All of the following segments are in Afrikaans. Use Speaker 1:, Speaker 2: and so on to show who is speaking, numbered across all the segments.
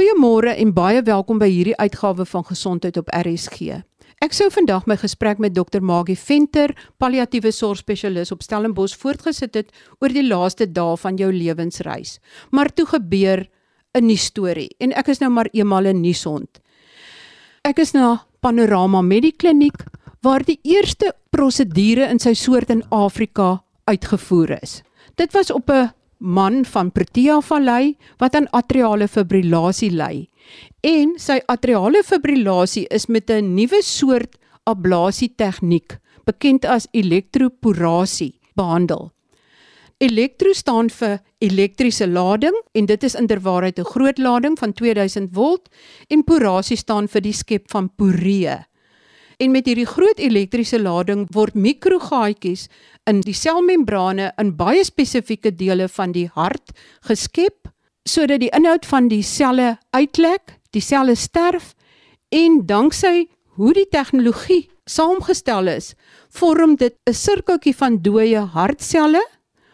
Speaker 1: Goeiemôre en baie welkom by hierdie uitgawe van Gesondheid op RSG. Ek sou vandag my gesprek met Dr. Magie Venter, palliatiewe sorgspesialis op Stellenbosch voortgesit het oor die laaste dae van jou lewensreis. Maar toe gebeur 'n nuus storie en ek is nou maar eenmal 'n nuushond. Ek is na Panorama Medikliniek waar die eerste prosedure in sy soort in Afrika uitgevoer is. Dit was op 'n man van Protea Vallei wat aan atriale fibrillasie ly. En sy atriale fibrillasie is met 'n nuwe soort ablasie tegniek, bekend as elektroporasie, behandel. Elektro staan vir elektriese lading en dit is inderwaarheid 'n groot lading van 2000 volt en porasie staan vir die skep van poree. En met hierdie groot elektriese lading word mikrogaatjies in die selmembrane in baie spesifieke dele van die hart geskep sodat die inhoud van die selle uitlek, die selle sterf en danksy hoe die tegnologie saamgestel is, vorm dit 'n sirkeltjie van dooie hartselle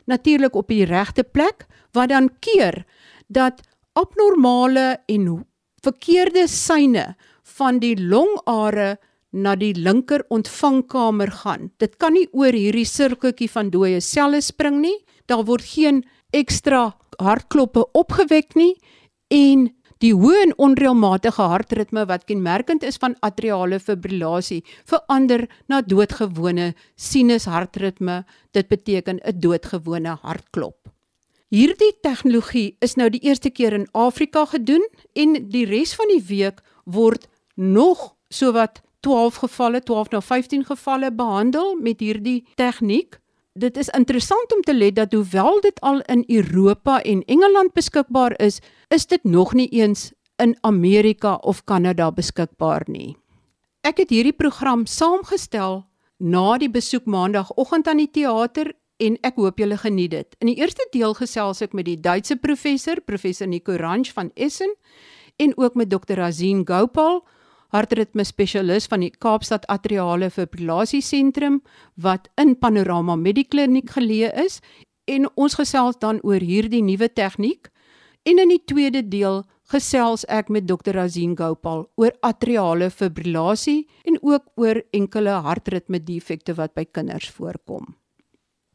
Speaker 1: natuurlik op die regte plek wat dan keer dat abnormale en verkeerde syne van die longare na die linker ontvangkamer gaan. Dit kan nie oor hierdie sirkeltjie van dooie selle spring nie. Daar word geen ekstra hartkloppe opgewek nie en die hoë en onreëlmatige hartritme wat kenmerkend is van atriale fibrillasie verander na doodgewone sinus hartritme. Dit beteken 'n doodgewone hartklop. Hierdie tegnologie is nou die eerste keer in Afrika gedoen en die res van die week word nog sowat 12 gevalle, 12 na 15 gevalle behandel met hierdie tegniek. Dit is interessant om te let dat hoewel dit al in Europa en Engeland beskikbaar is, is dit nog nie eens in Amerika of Kanada beskikbaar nie. Ek het hierdie program saamgestel na die besoek maandagooggend aan die teater en ek hoop julle geniet dit. In die eerste deel gesels ek met die Duitse professor, professor Nico Ranch van Essen en ook met Dr. Azin Gopal hartritme spesialis van die Kaapstad Atriale Fibrillasie Sentrum wat in Panorama Medikliniek geleë is en ons gesels dan oor hierdie nuwe tegniek en in die tweede deel gesels ek met Dr Azin Gopal oor atriale fibrillasie en ook oor enkele hartritme defekte wat by kinders voorkom.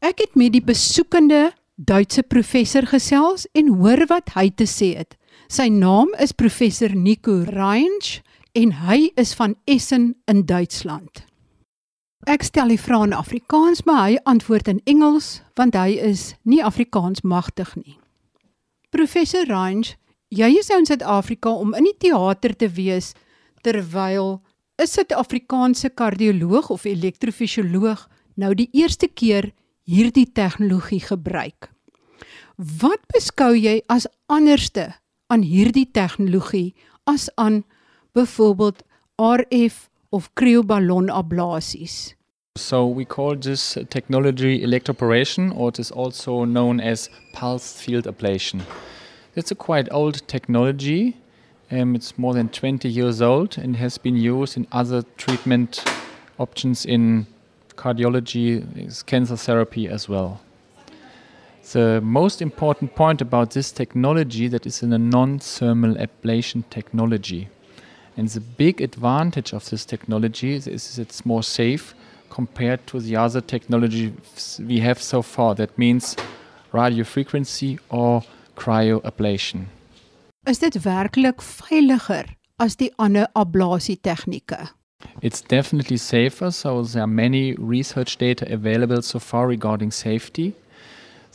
Speaker 1: Ek het met die besoekende Duitse professor gesels en hoor wat hy te sê het. Sy naam is professor Nico Reinsch en hy is van Essen in Duitsland. Ek stel die vrae in Afrikaans, maar hy antwoord in Engels want hy is nie Afrikaans magtig nie. Professor Range, jy is nou in Suid-Afrika om in die teater te wees terwyl 'n Suid-Afrikaanse kardioloog of elektrofisioloog nou die eerste keer hierdie tegnologie gebruik. Wat beskou jy as anderste aan hierdie tegnologie as aan byvoorbeeld RF of cryoballon ablasies.
Speaker 2: So we call this technology electroporation or it is also known as pulsed field ablation. It's a quite old technology. Um, it's more than 20 years old and has been used in other treatment options in cardiology, cancer therapy as well. The most important point about this technology that is in a non-thermal ablation technology. And the big advantage of this technology is, is it's more safe compared to the other technologies we have so far. That means radio frequency or cryoablation.
Speaker 1: Is dit werklik veiliger as die ander ablasie tegnieke?
Speaker 2: It's definitely safer, so there are many research data available so far regarding safety.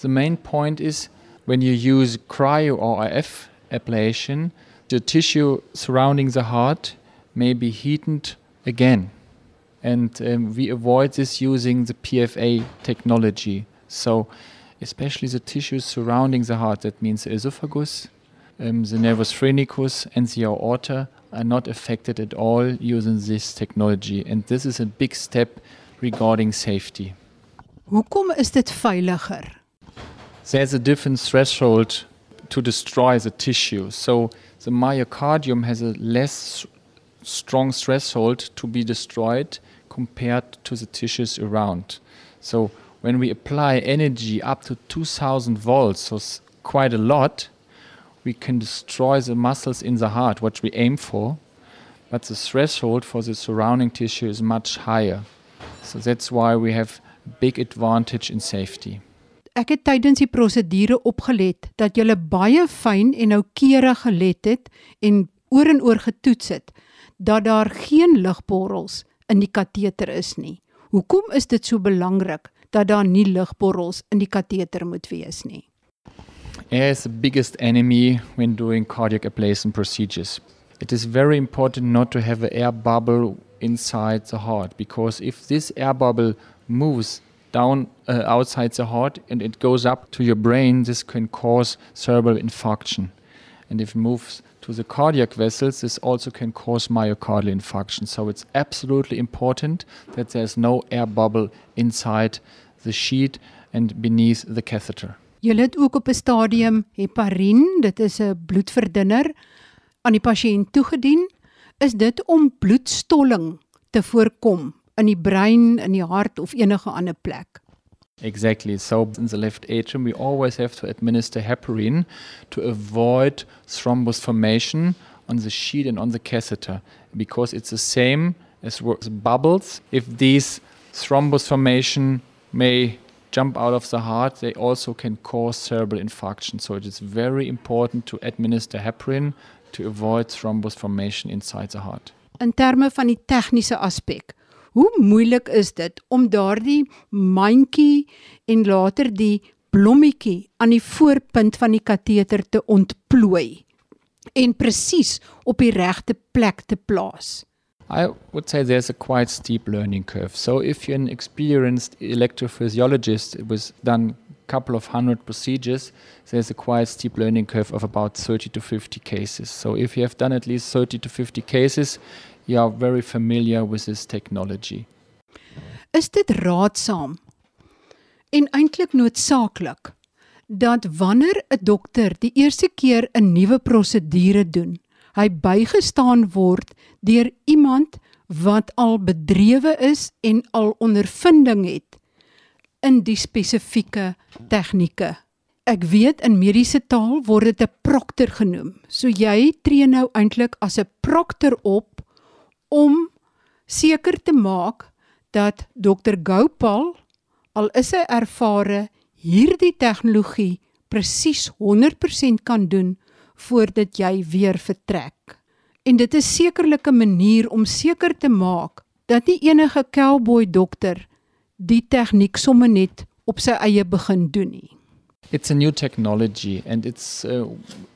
Speaker 2: The main point is when you use cryo or RF ablation, the tissue surrounding the heart may be heated again. And um, we avoid this using the PFA technology. So, especially the tissues surrounding the heart, that means the esophagus, um, the nervus phrenicus, and the aorta, are not affected at all using this technology. And this is a big step regarding safety.
Speaker 1: Hoekom is dit veiliger?
Speaker 2: There's a different threshold to destroy the tissue. So the myocardium has a less strong threshold to be destroyed compared to the tissues around. So when we apply energy up to 2000 volts, so quite a lot, we can destroy the muscles in the heart, what we aim for, but the threshold for the surrounding tissue is much higher. So that's why we have big advantage in safety.
Speaker 1: Ek het tydens die prosedure opgelet dat jy baie fyn en noukeurig gelet het en oor en oor getoets het dat daar geen ligborrels in die kateter is nie. Hoekom is dit so belangrik dat daar nie ligborrels in die kateter moet wees nie?
Speaker 2: Air is the biggest enemy when doing cardiac ablation procedures. It is very important not to have an air bubble inside the heart because if this air bubble moves down uh, outside the heart and it goes up to your brain, this can cause cerebral infarction. And if it moves to the cardiac vessels, this also can cause myocardial infarction. So it's absolutely important that there's no air bubble inside the sheet and beneath the catheter.
Speaker 1: Jy het ook op 'n stadium heparin, dit is 'n bloedverdunner aan die pasiënt toegedien. Is dit om bloedstolling te voorkom in die brein, in die hart of enige ander plek?
Speaker 2: Exactly. So in the left atrium, we always have to administer heparin to avoid thrombus formation on the sheet and on the catheter because it's the same as bubbles. If these thrombus formation may jump out of the heart, they also can cause cerebral infarction. So it is very important to administer heparin to avoid thrombus formation inside the heart.
Speaker 1: In terme van die tegniese aspek, Hoe moeilik is dit om daardie mandjie en later die blommetjie aan die voorpunt van die kateter te ontplooi en presies op die regte plek te plaas?
Speaker 2: I would say there's a quite steep learning curve. So if you're an experienced electrophysiologist, it was done couple of hundred procedures, there's a quite steep learning curve of about 30 to 50 cases. So if you have done at least 30 to 50 cases, you are very familiar with this technology.
Speaker 1: Is dit raadsaam en eintlik noodsaaklik dat wanneer 'n dokter die eerste keer 'n nuwe prosedure doen, hy bygestaan word deur iemand wat al bedrewe is en al ondervinding het in die spesifieke tegnieke. Ek weet in mediese taal word dit 'n prokter genoem. So jy tree nou eintlik as 'n prokter op om seker te maak dat Dr Gopal al is hy ervare hierdie tegnologie presies 100% kan doen voordat jy weer vertrek. En dit is sekerlik 'n manier om seker te maak dat nie enige cowboy dokter die tegniek sommer net op sy eie begin doen nie.
Speaker 2: It's a new technology, and it's uh,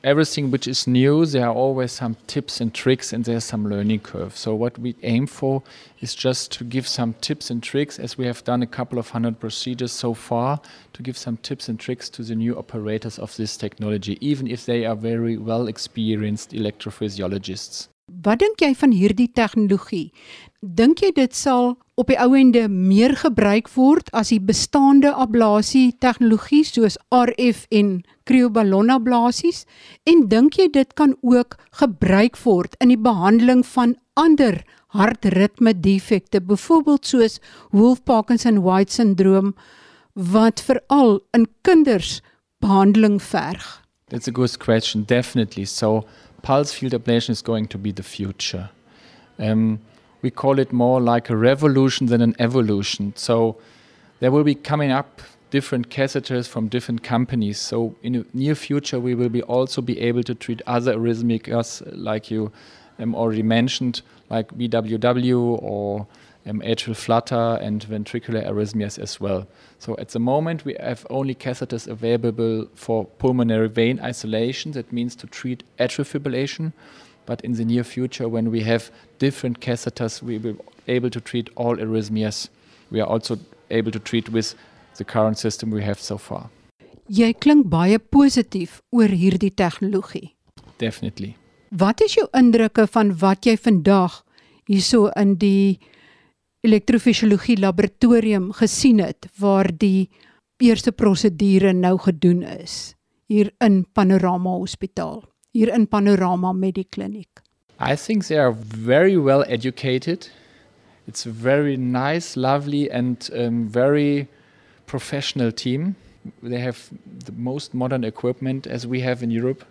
Speaker 2: everything which is new. There are always some tips and tricks, and there's some learning curve. So what we aim for is just to give some tips and tricks, as we have done a couple of hundred procedures so far, to give some tips and tricks to the new operators of this technology, even if they are very well experienced electrophysiologists.
Speaker 1: Wat dink jy van hierdie tegnologie? Dink jy dit sal op die ouende meer gebruik word as die bestaande ablasie tegnologie soos RF en krioballon ablasies? En dink jy dit kan ook gebruik word in die behandeling van ander hartritme defekte byvoorbeeld soos Wolff-Parkinson-White syndroom wat veral in kinders behandeling verg?
Speaker 2: That's a good question. Definitely. So pulse field ablation is going to be the future um we call it more like a revolution than an evolution. So there will be coming up different catheters from different companies. So in the near future, we will be also be able to treat other arrhythmias, like you um, already mentioned, like VWW or um, atrial flutter and ventricular arrhythmias as well. So at the moment, we have only catheters available for pulmonary vein isolation. That means to treat atrial fibrillation. But in the near future, when we have different catheters, we will be able to treat all arrhythmias. We are also able to treat with the current system we have so far.
Speaker 1: Jy klink baie positief oor hierdie tegnologie.
Speaker 2: Definitely.
Speaker 1: Wat is jou indrukke van wat jy vandag hierso in die elektrofisiologie laboratorium gesien het waar die eerste prosedure nou gedoen is hier in Panorama Hospitaal? hier in Panorama Medikliniek?
Speaker 2: I think they are very well educated. It's a very nice, lovely and um, very professional team. They have the most modern equipment as we have in Europe.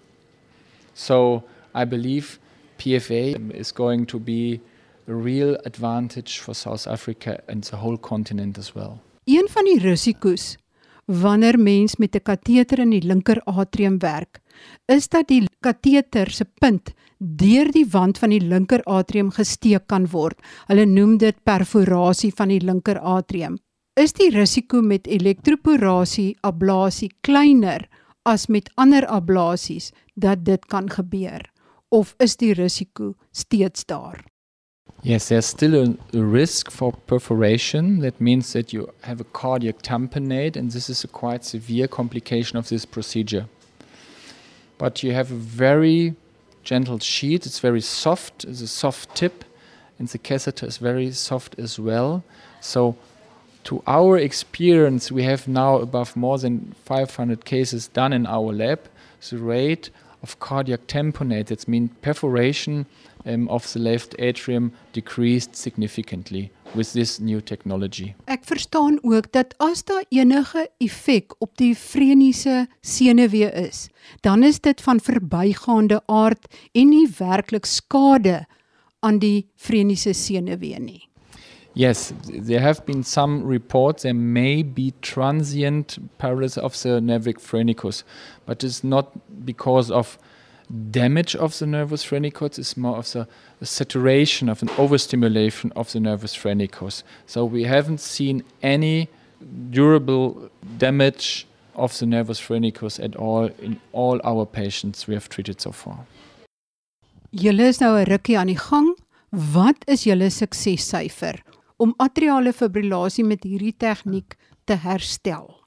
Speaker 2: So I believe PFA is going to be a real advantage for South Africa and the whole continent as well.
Speaker 1: Een van die risiko's wanneer mens met 'n kateter in die linker atrium werk, is dat die kateter se punt deur die wand van die linker atrium gesteek kan word. Hulle noem dit perforasie van die linker atrium. Is die risiko met elektroporasie ablasie kleiner as met ander ablasies dat dit kan gebeur of is die risiko steeds daar?
Speaker 2: Yes, there's still a, a, risk for perforation. That means that you have a cardiac tamponade, and this is a quite severe complication of this procedure. But you have a very gentle sheet, it's very soft, it's a soft tip, and the catheter is very soft as well. So, to our experience, we have now above more than 500 cases done in our lab. The rate of cardiac tamponade, that means perforation um, of the left atrium decreased significantly with this new technology.
Speaker 1: Ek verstaan ook dat as daar enige effek op die vreniese senuwee is, dan is dit van verbygaande aard en nie werklik skade aan die vreniese senuwee nie.
Speaker 2: Yes, there have been some reports there may be transient paralysis of the nervic phrenicus, but it's not because of damage of the nervous phrenicus is more of the, saturation of an overstimulation of the nervous phrenicus. So we haven't seen any durable damage of the nervous phrenicus at all in all our patients we have treated so far.
Speaker 1: Julle is nou 'n rukkie aan die gang. Wat is julle suksessyfer om atriale fibrillasie met hierdie tegniek te herstel?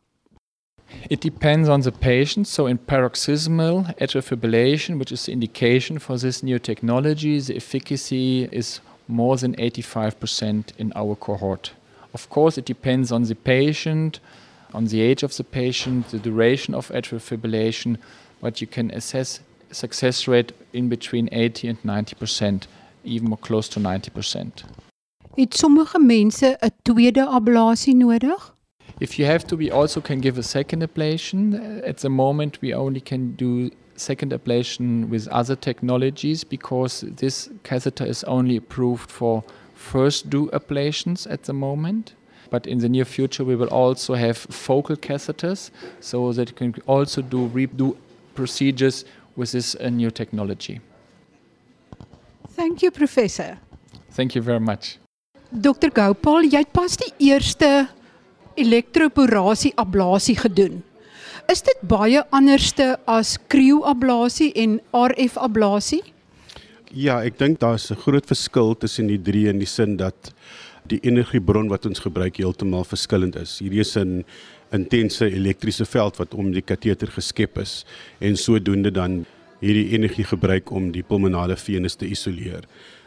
Speaker 2: It depends on the patient. So, in paroxysmal atrial fibrillation, which is the indication for this new technology, the efficacy is more than 85% in our cohort. Of course, it depends on the patient, on the age of the patient, the duration of atrial fibrillation, but you can assess success rate in between 80 and 90%, even more close to 90%.
Speaker 1: Het sommige mense 'n tweede ablasie nodig?
Speaker 2: If you have to, we also can give a second ablation. At the moment, we only can do second ablation with other technologies because this catheter is only approved for first do ablations at the moment. But in the near future, we will also have focal catheters so that you can also do redo procedures with this uh, new technology.
Speaker 1: Thank you, Professor.
Speaker 2: Thank you very much.
Speaker 1: Dr. Gopal, jy het pas die eerste elektroporasie ablasie gedoen. Is dit baie anderste as krioablasie en RF ablasie?
Speaker 3: Ja, ek dink daar's 'n groot verskil tussen die drie in die sin dat die energiebron wat ons gebruik heeltemal verskillend is. Hierdie is 'n intense elektriese veld wat om die kateter geskep is en sodoende dan hierdie energie gebruik om die pulmonale venus te isoleer.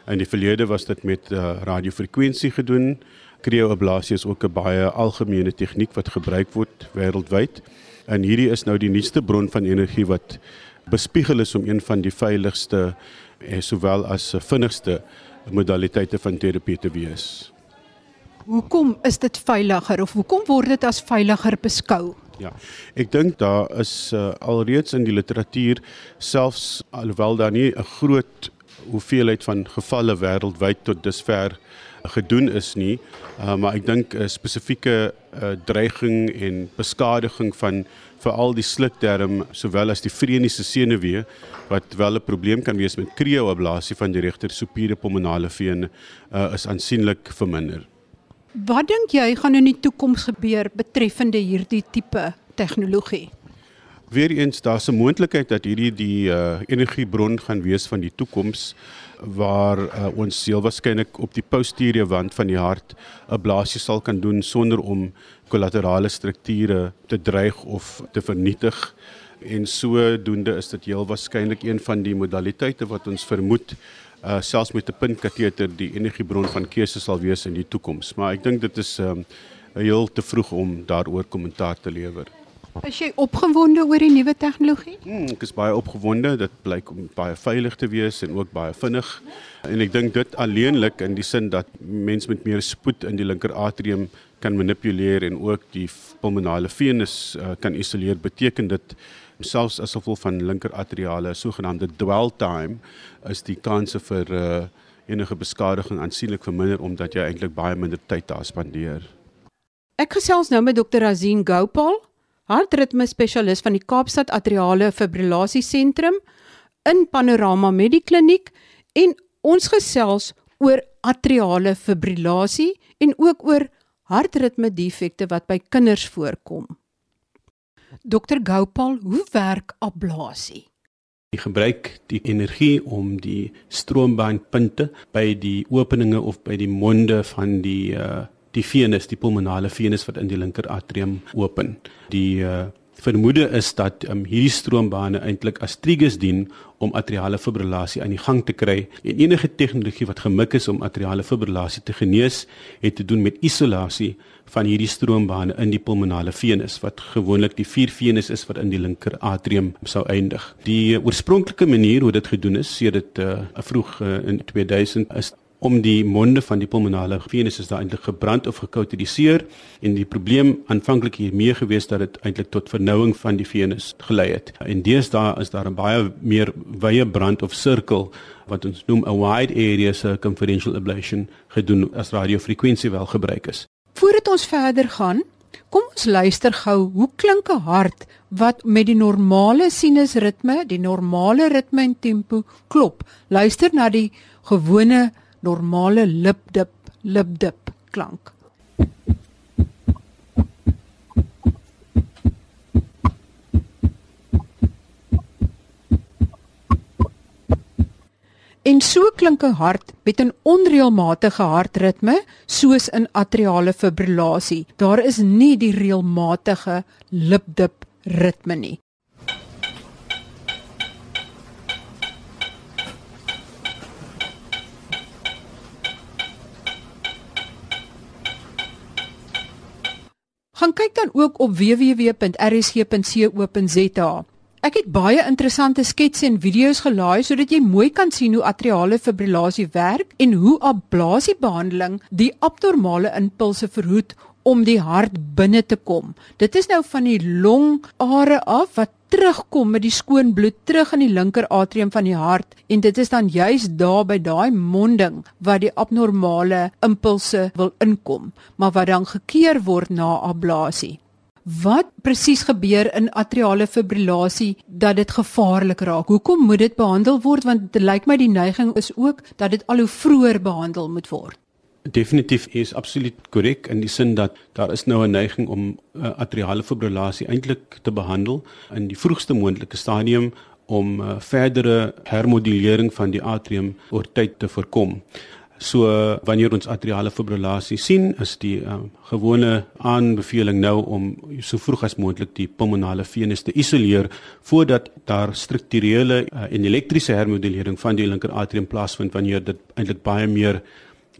Speaker 3: In die verlede was dit met uh, radiofrekwensie gedoen Krioablasie is ook 'n baie algemene tegniek wat gebruik word wêreldwyd. En hierdie is nou die nuutste bron van energie wat bespiegel is om een van die veiligste en eh, sowel as vinnigste modaliteite van terapie te wees.
Speaker 1: Hoekom is dit veiliger of hoekom word dit as veiliger beskou?
Speaker 3: Ja. Ek dink daar is uh, alreeds in die literatuur selfs alhoewel daar nie 'n groot hoeveelheid van gevalle wêreldwyd tot dusver gedoen is nie, uh, maar ek dink 'n spesifieke uh, dreiging en beskadiging van veral die slukdarm sowel as die vreniese senuwee wat wel 'n probleem kan wees met krioablasie van die regter superiore pulmonale veen uh, is aansienlik verminder.
Speaker 1: Wat dink jy gaan in die toekoms gebeur betreffende hierdie tipe tegnologie?
Speaker 3: Weereens daar's 'n moontlikheid dat hierdie die uh, energiebron gaan wees van die toekoms waar uh, ons heel waarskynlik op die posteriore wand van die hart 'n blaasie sal kan doen sonder om kollaterale strukture te dreig of te vernietig. En sodoende is dit heel waarskynlik een van die modaliteite wat ons vermoed uh, selfs met 'n puntkateter die energiebron van keuse sal wees in die toekoms. Maar ek dink dit is um, heel te vroeg om daaroor kommentaar te lewer
Speaker 1: Is jy opgewonde oor die nuwe tegnologie?
Speaker 3: Hmm, ek is baie opgewonde. Dit blyk om baie veilig te wees en ook baie vinnig. En ek dink dit alleenlik in die sin dat mens met meer spoed in die linker atrium kan manipuleer en ook die pulmonale venus uh, kan isoleer, beteken dit selfs as gevolg van linker atriale sogenaamde dwell time is die kanse vir uh, enige beskadiging aansienlik verminder omdat jy eintlik baie minder tyd daar spandeer.
Speaker 1: Ek gesels nou met Dr. Azin Gopal, hartritme spesialis van die Kaapstad Atriale Fibrillasie Sentrum in Panorama Medikliniek en ons gesels oor atriale fibrillasie en ook oor hartritme defekte wat by kinders voorkom. Dr Gopal, hoe werk ablasie?
Speaker 3: Jy gebruik die energie om die stroombaanpunte by die openinge of by die monde van die uh die venus, die pulmonale venus wat in die linker atrium open. Die uh vermoede is dat um, hierdie stroombane eintlik as trigus dien om atriale fibrillasie aan die gang te kry. En enige tegnologie wat gemik is om atriale fibrillasie te genees, het te doen met isolasie van hierdie stroombane in die pulmonale venus wat gewoonlik die vier venus is wat in die linker atrium sou eindig. Die oorspronklike manier hoe dit gedoen is, sê dit uh, vroeg uh, in 2000 is om die monde van die pulmonale venus is daar eintlik gebrand of gekauteriseer en die probleem aanvanklik hiermee gewees dat dit eintlik tot vernouing van die venus gelei het. En deesdae is daar 'n baie meer wye brand of sirkel wat ons noem 'n wide area circumferential ablation gedoen as radiofrekwensie wel gebruik is.
Speaker 1: Voordat ons verder gaan, kom ons luister gou hoe klink 'n hart wat met die normale sinusritme, die normale ritme en tempo klop. Luister na die gewone normale lipdip lipdip klank. En so klink 'n hart met 'n onreëlmatige hartritme soos in atriale fibrillasie. Daar is nie die reëlmatige lipdip ritme nie. Gaan kyk dan ook op www.rsg.co.za. Ek het baie interessante sketse en video's gelaai sodat jy mooi kan sien hoe atriale fibrillasie werk en hoe ablasiebehandeling die abnormale impulse verhoed om die hart binne te kom. Dit is nou van die longare af wat terugkom met die skoon bloed terug in die linker atrium van die hart en dit is dan juis daar by daai monding wat die abnormale impulse wil inkom, maar wat dan gekeer word na ablasie. Wat presies gebeur in atriale fibrillasie dat dit gevaarlik raak? Hoekom moet dit behandel word want dit lyk my die neiging is ook dat dit al hoe vroeër behandel moet word.
Speaker 3: Definitief is absoluut korrek in die sin dat daar is nou 'n neiging om uh, atriale fibrillasie eintlik te behandel in die vroegste moontlike stadium om uh, verdere hermodulering van die atrium oor tyd te voorkom. So wanneer ons atriale fibrillasie sien, is die uh, gewone aanbeveling nou om so vroeg as moontlik die pulmonale venus te isoleer voordat daar strukturele uh, en elektriese hermodulering van die linker atrium plaasvind wanneer dit eintlik baie meer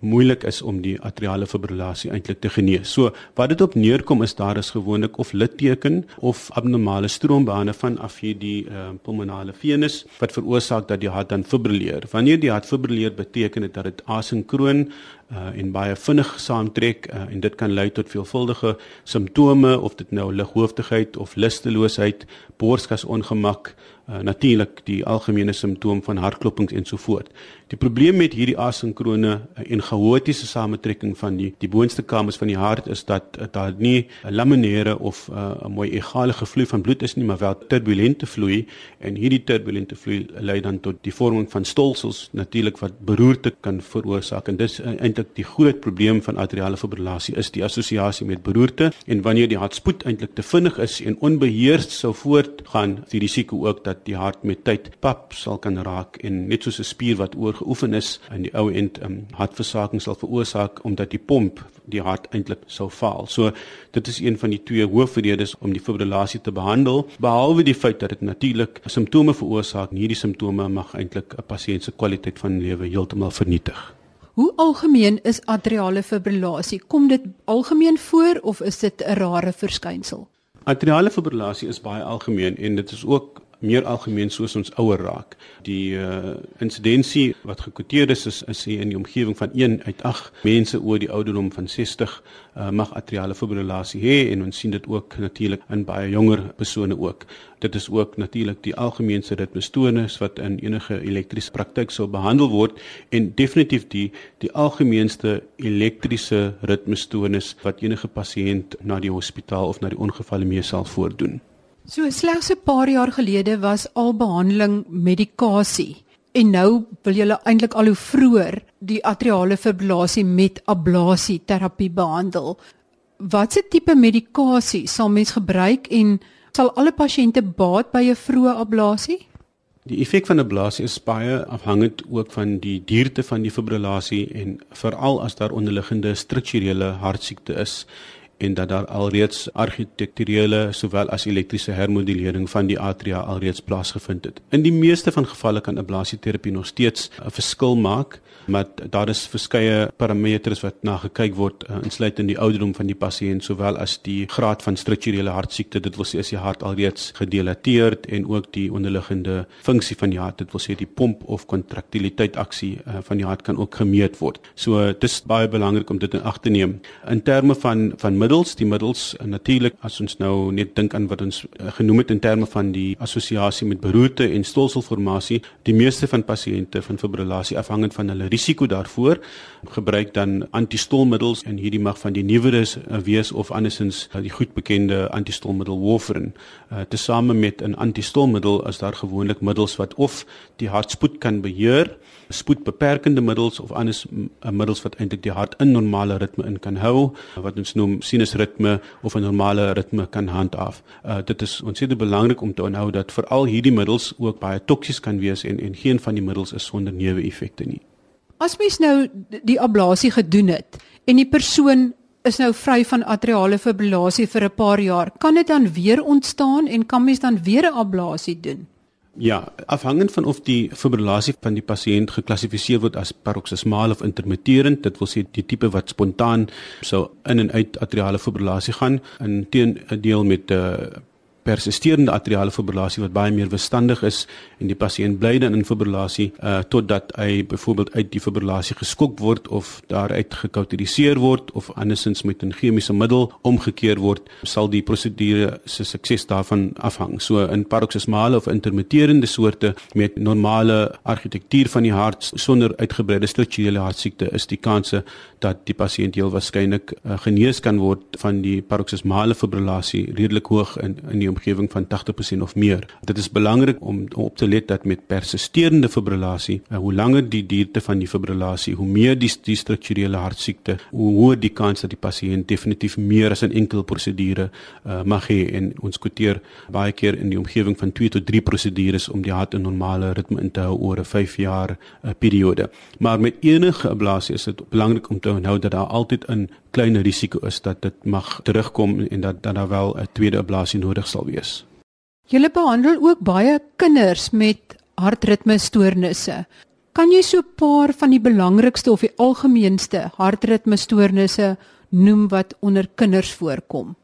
Speaker 3: moeilik is om die atriale fibrillasie eintlik te genees. So wat dit op neerkom is daar is gewoonlik of litteken of abnormale stroombane vanaf hierdie uh, pulmonale venus wat veroorsaak dat die hart dan fibrilleer. Wanneer die hart fibrilleer beteken dit dat dit asinkroon uh, en baie vinnig saamtrek uh, en dit kan lei tot veelvuldige simptome of dit nou lighoofdigheid of lusteloosheid, borskasongemak, uh, natuurlik die algemene simptoom van hartklopings en so voort. Die probleem met hierdie asinkrone uh, en chaotiese samentrekking van die die boonste kamers van die hart is dat uh, daar nie 'n laminêre of 'n uh, mooi egale vloei van bloed is nie, maar wel turbulente vloei. En hierdie turbulente vloei lei dan tot die vorming van stolsels natuurlik wat beroerte kan veroorsaak en dis uh, eintlik die groot probleem van atriale fibrillasie is die assosiasie met beroerte. En wanneer die hartspoed eintlik te vinnig is en onbeheers sou voortgaan, is die risiko ook dat die hart met tyd pap sal kan raak en net soos 'n spier wat oorgeoefen is in die ou end um, hartversaking sal veroorsaak omdat die pomp die hart eintlik sou faal. So dit is een van die twee hoofredes om die fibrillasie te behandel behalwe die feit dat dit natuurlik simptome veroorsaak. Hierdie simptome mag eintlik 'n pasiënt se kwaliteit van lewe heeltemal vernietig.
Speaker 1: Hoe algemeen is atriale fibrillasie? Kom dit algemeen voor of is dit 'n rare verskynsel?
Speaker 3: Atriale fibrillasie is baie algemeen en dit is ook meer algemeen soos ons ouer raak. Die uh, insidensie wat gekwoteer is is, is in die omgewing van 1 uit 8 mense oor die ouderdom van 60 uh, mag atriale fibrillasie hê en ons sien dit ook natuurlik in baie jonger persone ook. Dit is ook natuurlik die algemeenste ritmestoornis wat in enige elektriese praktyk sou behandel word en definitief die die algemeenste elektriese ritmestoornis wat enige pasiënt na die hospitaal of na die ongevalle mee sal voordoen.
Speaker 1: So slegs 'n paar jaar gelede was al behandeling medikasie en nou wil julle eintlik al hoe vroeër die atriale fibrillasie met ablasie terapie behandel. Watse tipe medikasie sal mens gebruik en sal alle pasiënte baat by 'n vroeë ablasie?
Speaker 3: Die effek van ablasie is baie afhangend ook van die duurte van die fibrillasie en veral as daar onderliggende strukturele hartsiekte is en dat daar alreeds argitekturele sowel as elektriese hermodulering van die atria alreeds plaasgevind het. In die meeste van gevalle kan ablasieterapie nog steeds 'n verskil maak, maar daar is verskeie parameters wat na gekyk word, uh, insluitend die ouderdom van die pasiënt sowel as die graad van strukturele hartsiekte, dit wil sê as die hart alreeds gedilateerd en ook die onderliggende funksie van die hart, dit wil sê die pomp of kontraktiliteit aksie uh, van die hart kan ook gemeet word. So dis baie belangrik om dit in ag te neem. In terme van van middels, die middels uh, natuurlik as ons nou net dink aan wat ons uh, genoem het in terme van die assosiasie met beroerte en stolselformasie, die meeste van pasiënte van fibrillasie afhangend van hulle risiko daarvoor gebruik dan antistolmiddels en hierdie mag van die nuweres uh, wees of andersins uh, die goed bekende antistolmiddel warfarin. Uh, Tesame met 'n antistolmiddel as daar gewoonlik middels wat of die hartspoed kan beheer, spoedbeperkende middels of anders uh, middels wat eintlik die hart in normale ritme in kan hou, wat ons noem sinusritme of 'n normale ritme kan handhaaf. Uh dit is ontsettend belangrik om te onthou dat veral hierdie middels ook baie toksies kan wees en en geen van die middels is sonder neeweffekte nie.
Speaker 1: As mens nou die ablasie gedoen het en die persoon is nou vry van atriale fibrillasie vir 'n paar jaar, kan dit dan weer ontstaan en kan mens dan weer 'n ablasie doen?
Speaker 3: Ja, afhangend van of die fibrillasie van die pasiënt geklassifiseer word as paroksismaal of intermitterend, dit wil sê die tipe wat spontaan sou in en uit atriale fibrillasie gaan, in teendeel met 'n uh, eh, persisterende atriale fibrillasie wat baie meer bestandig is en die pasiënt bly dan in fibrillasie uh, totdat hy byvoorbeeld uit die fibrillasie geskok word of daaruit gekauteriseer word of andersins met 'n chemiese middel omgekeer word sal die prosedure se sukses daarvan afhang. So in paroksismale of intermitterende soorte met normale argitektuur van die hart sonder uitgebreide strukturele hartsiekte is die kanse dat die pasiënt heel waarskynlik uh, genees kan word van die paroksismale fibrillasie redelik hoog in in die omgewing van 80% of meer. Dit is belangrik om, op te let dat met persisterende fibrillasie, uh, hoe langer die duurte van die fibrillasie, hoe meer die, die strukturele hartsiekte, hoe hoër die kans dat die pasiënt definitief meer as 'n enkel prosedure uh, mag hê en ons kwoteer baie keer in die omgewing van 2 tot 3 prosedures om die hart in normale ritme in te hou oor 'n 5 jaar uh, periode. Maar met enige ablasie is dit belangrik om te onthou dat daar altyd 'n klein risiko is dat dit mag terugkom en dat dan daar wel 'n tweede ablasie nodig sal wees.
Speaker 1: Julle behandel ook baie kinders met hartritmestoornisse. Kan jy so 'n paar van die belangrikste of die algemeenste hartritmestoornisse noem wat onder kinders voorkom?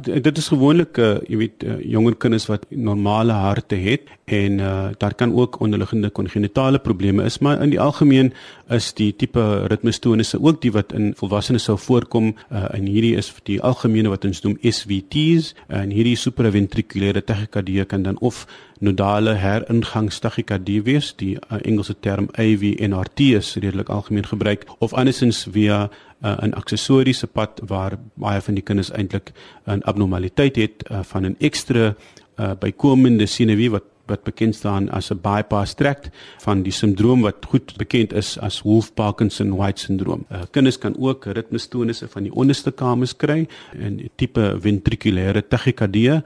Speaker 3: Dit is gewoonlik uh, jy weet uh, jonger kinders wat normale harte het en uh, daar kan ook onderliggende kongenitale probleme is maar in die algemeen is die tipe ritmestoornisse ook die wat in volwassenes sou voorkom uh, en hierdie is die algemene wat ons noem SVT's en hierdie supraventrikulêre tachykardie kan dan of nodale heringangstachykardie wees die uh, Engelse term AVNRT is redelik algemeen gebruik of andersins via uh, 'n aksessoriese pad waar baie van die kinders eintlik 'n abnormaliteit het uh, van 'n ekstra uh, bykomende sinewee wat wat bekend staan as 'n bypass tract van die sindroom wat goed bekend is as Wolff-Parkinson-White syndroom. Uh, kinders kan ook ritmestoornisse van die onderste kamers kry en tipe ventrikulêre tachykardie, uh,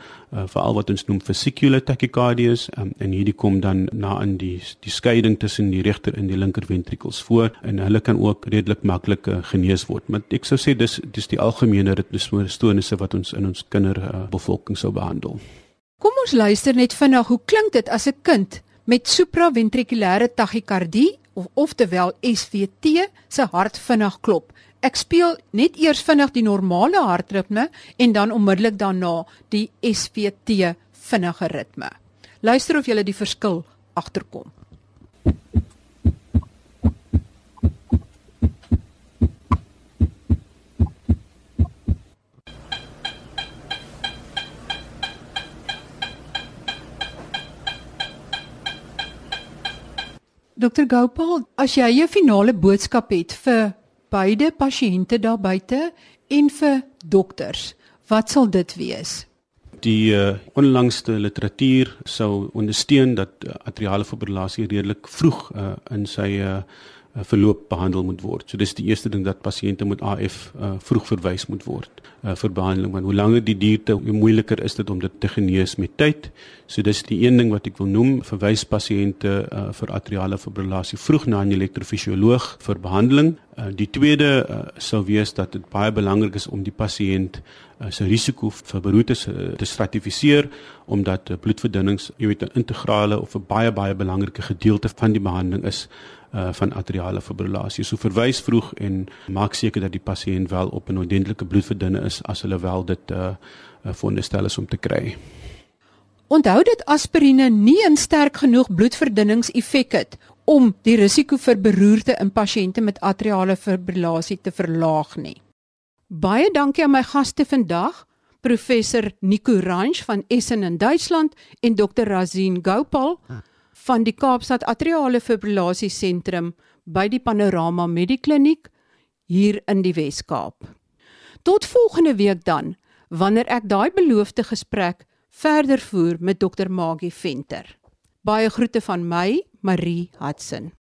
Speaker 3: veral wat ons noem vesicular tachycardias um, en hierdie kom dan na in die die skeiding tussen die regter en die linker ventrikels voor en hulle kan ook redelik maklik uh, genees word. Maar ek sou sê dis dis die algemene ritmestoornisse wat ons in ons kinderbevolking uh, sou behandel.
Speaker 1: Kom ons luister net vinnig hoe klink dit as 'n kind met supraventrikulêre tachykardie of oftewel SVT se hart vinnig klop. Ek speel net eers vinnig die normale hartritme en dan onmiddellik daarna die SVT vinnige ritme. Luister of jy die verskil agterkom. Dokter Gopal, as jy 'n finale boodskap het vir beide pasiënte daar buite en vir dokters, wat sal dit wees?
Speaker 3: Die uh, onlangste literatuur sou ondersteun dat uh, atriale fibrillasie redelik vroeg uh, in sy uh, verloop behandel moet word. So dis die eerste ding dat pasiënte met AF uh, vroeg verwys moet word uh, vir behandeling want hoe langer die duurte hoe moeiliker is dit om dit te genees met tyd. So dis die een ding wat ek wil noem, verwys pasiënte uh, vir atriale fibrillasie vroeg na 'n elektrofisioloog vir behandeling. Uh, die tweede uh, sou wees dat dit baie belangrik is om die pasiënt uh, se risiko vir beroertes uh, te stratifiseer omdat uh, bloedverdunnings, jy weet, 'n integrale of 'n baie baie belangrike gedeelte van die behandeling is uh, van atriale fibrillasie. So verwys vroeg en maak seker dat die pasiënt wel op 'n ordentlike bloedverdunner is as hulle wel dit uh, uh veronderstel is om te kry.
Speaker 1: Onthou dat aspirine nie 'n sterk genoeg bloedverdunningseffek het om die risiko vir beroerte in pasiënte met atriale fibrillasie te verlaag nie. Baie dankie aan my gaste vandag, professor Nico Ranch van Essen in Duitsland en dokter Razin Gopal van die Kaapstad Atriale Fibrillasie Sentrum by die Panorama Medikliniek hier in die Wes-Kaap. Tot volgende week dan, wanneer ek daai beloofde gesprek verder voer met dokter Magie Venter. Baie groete van my, Marie Hudson.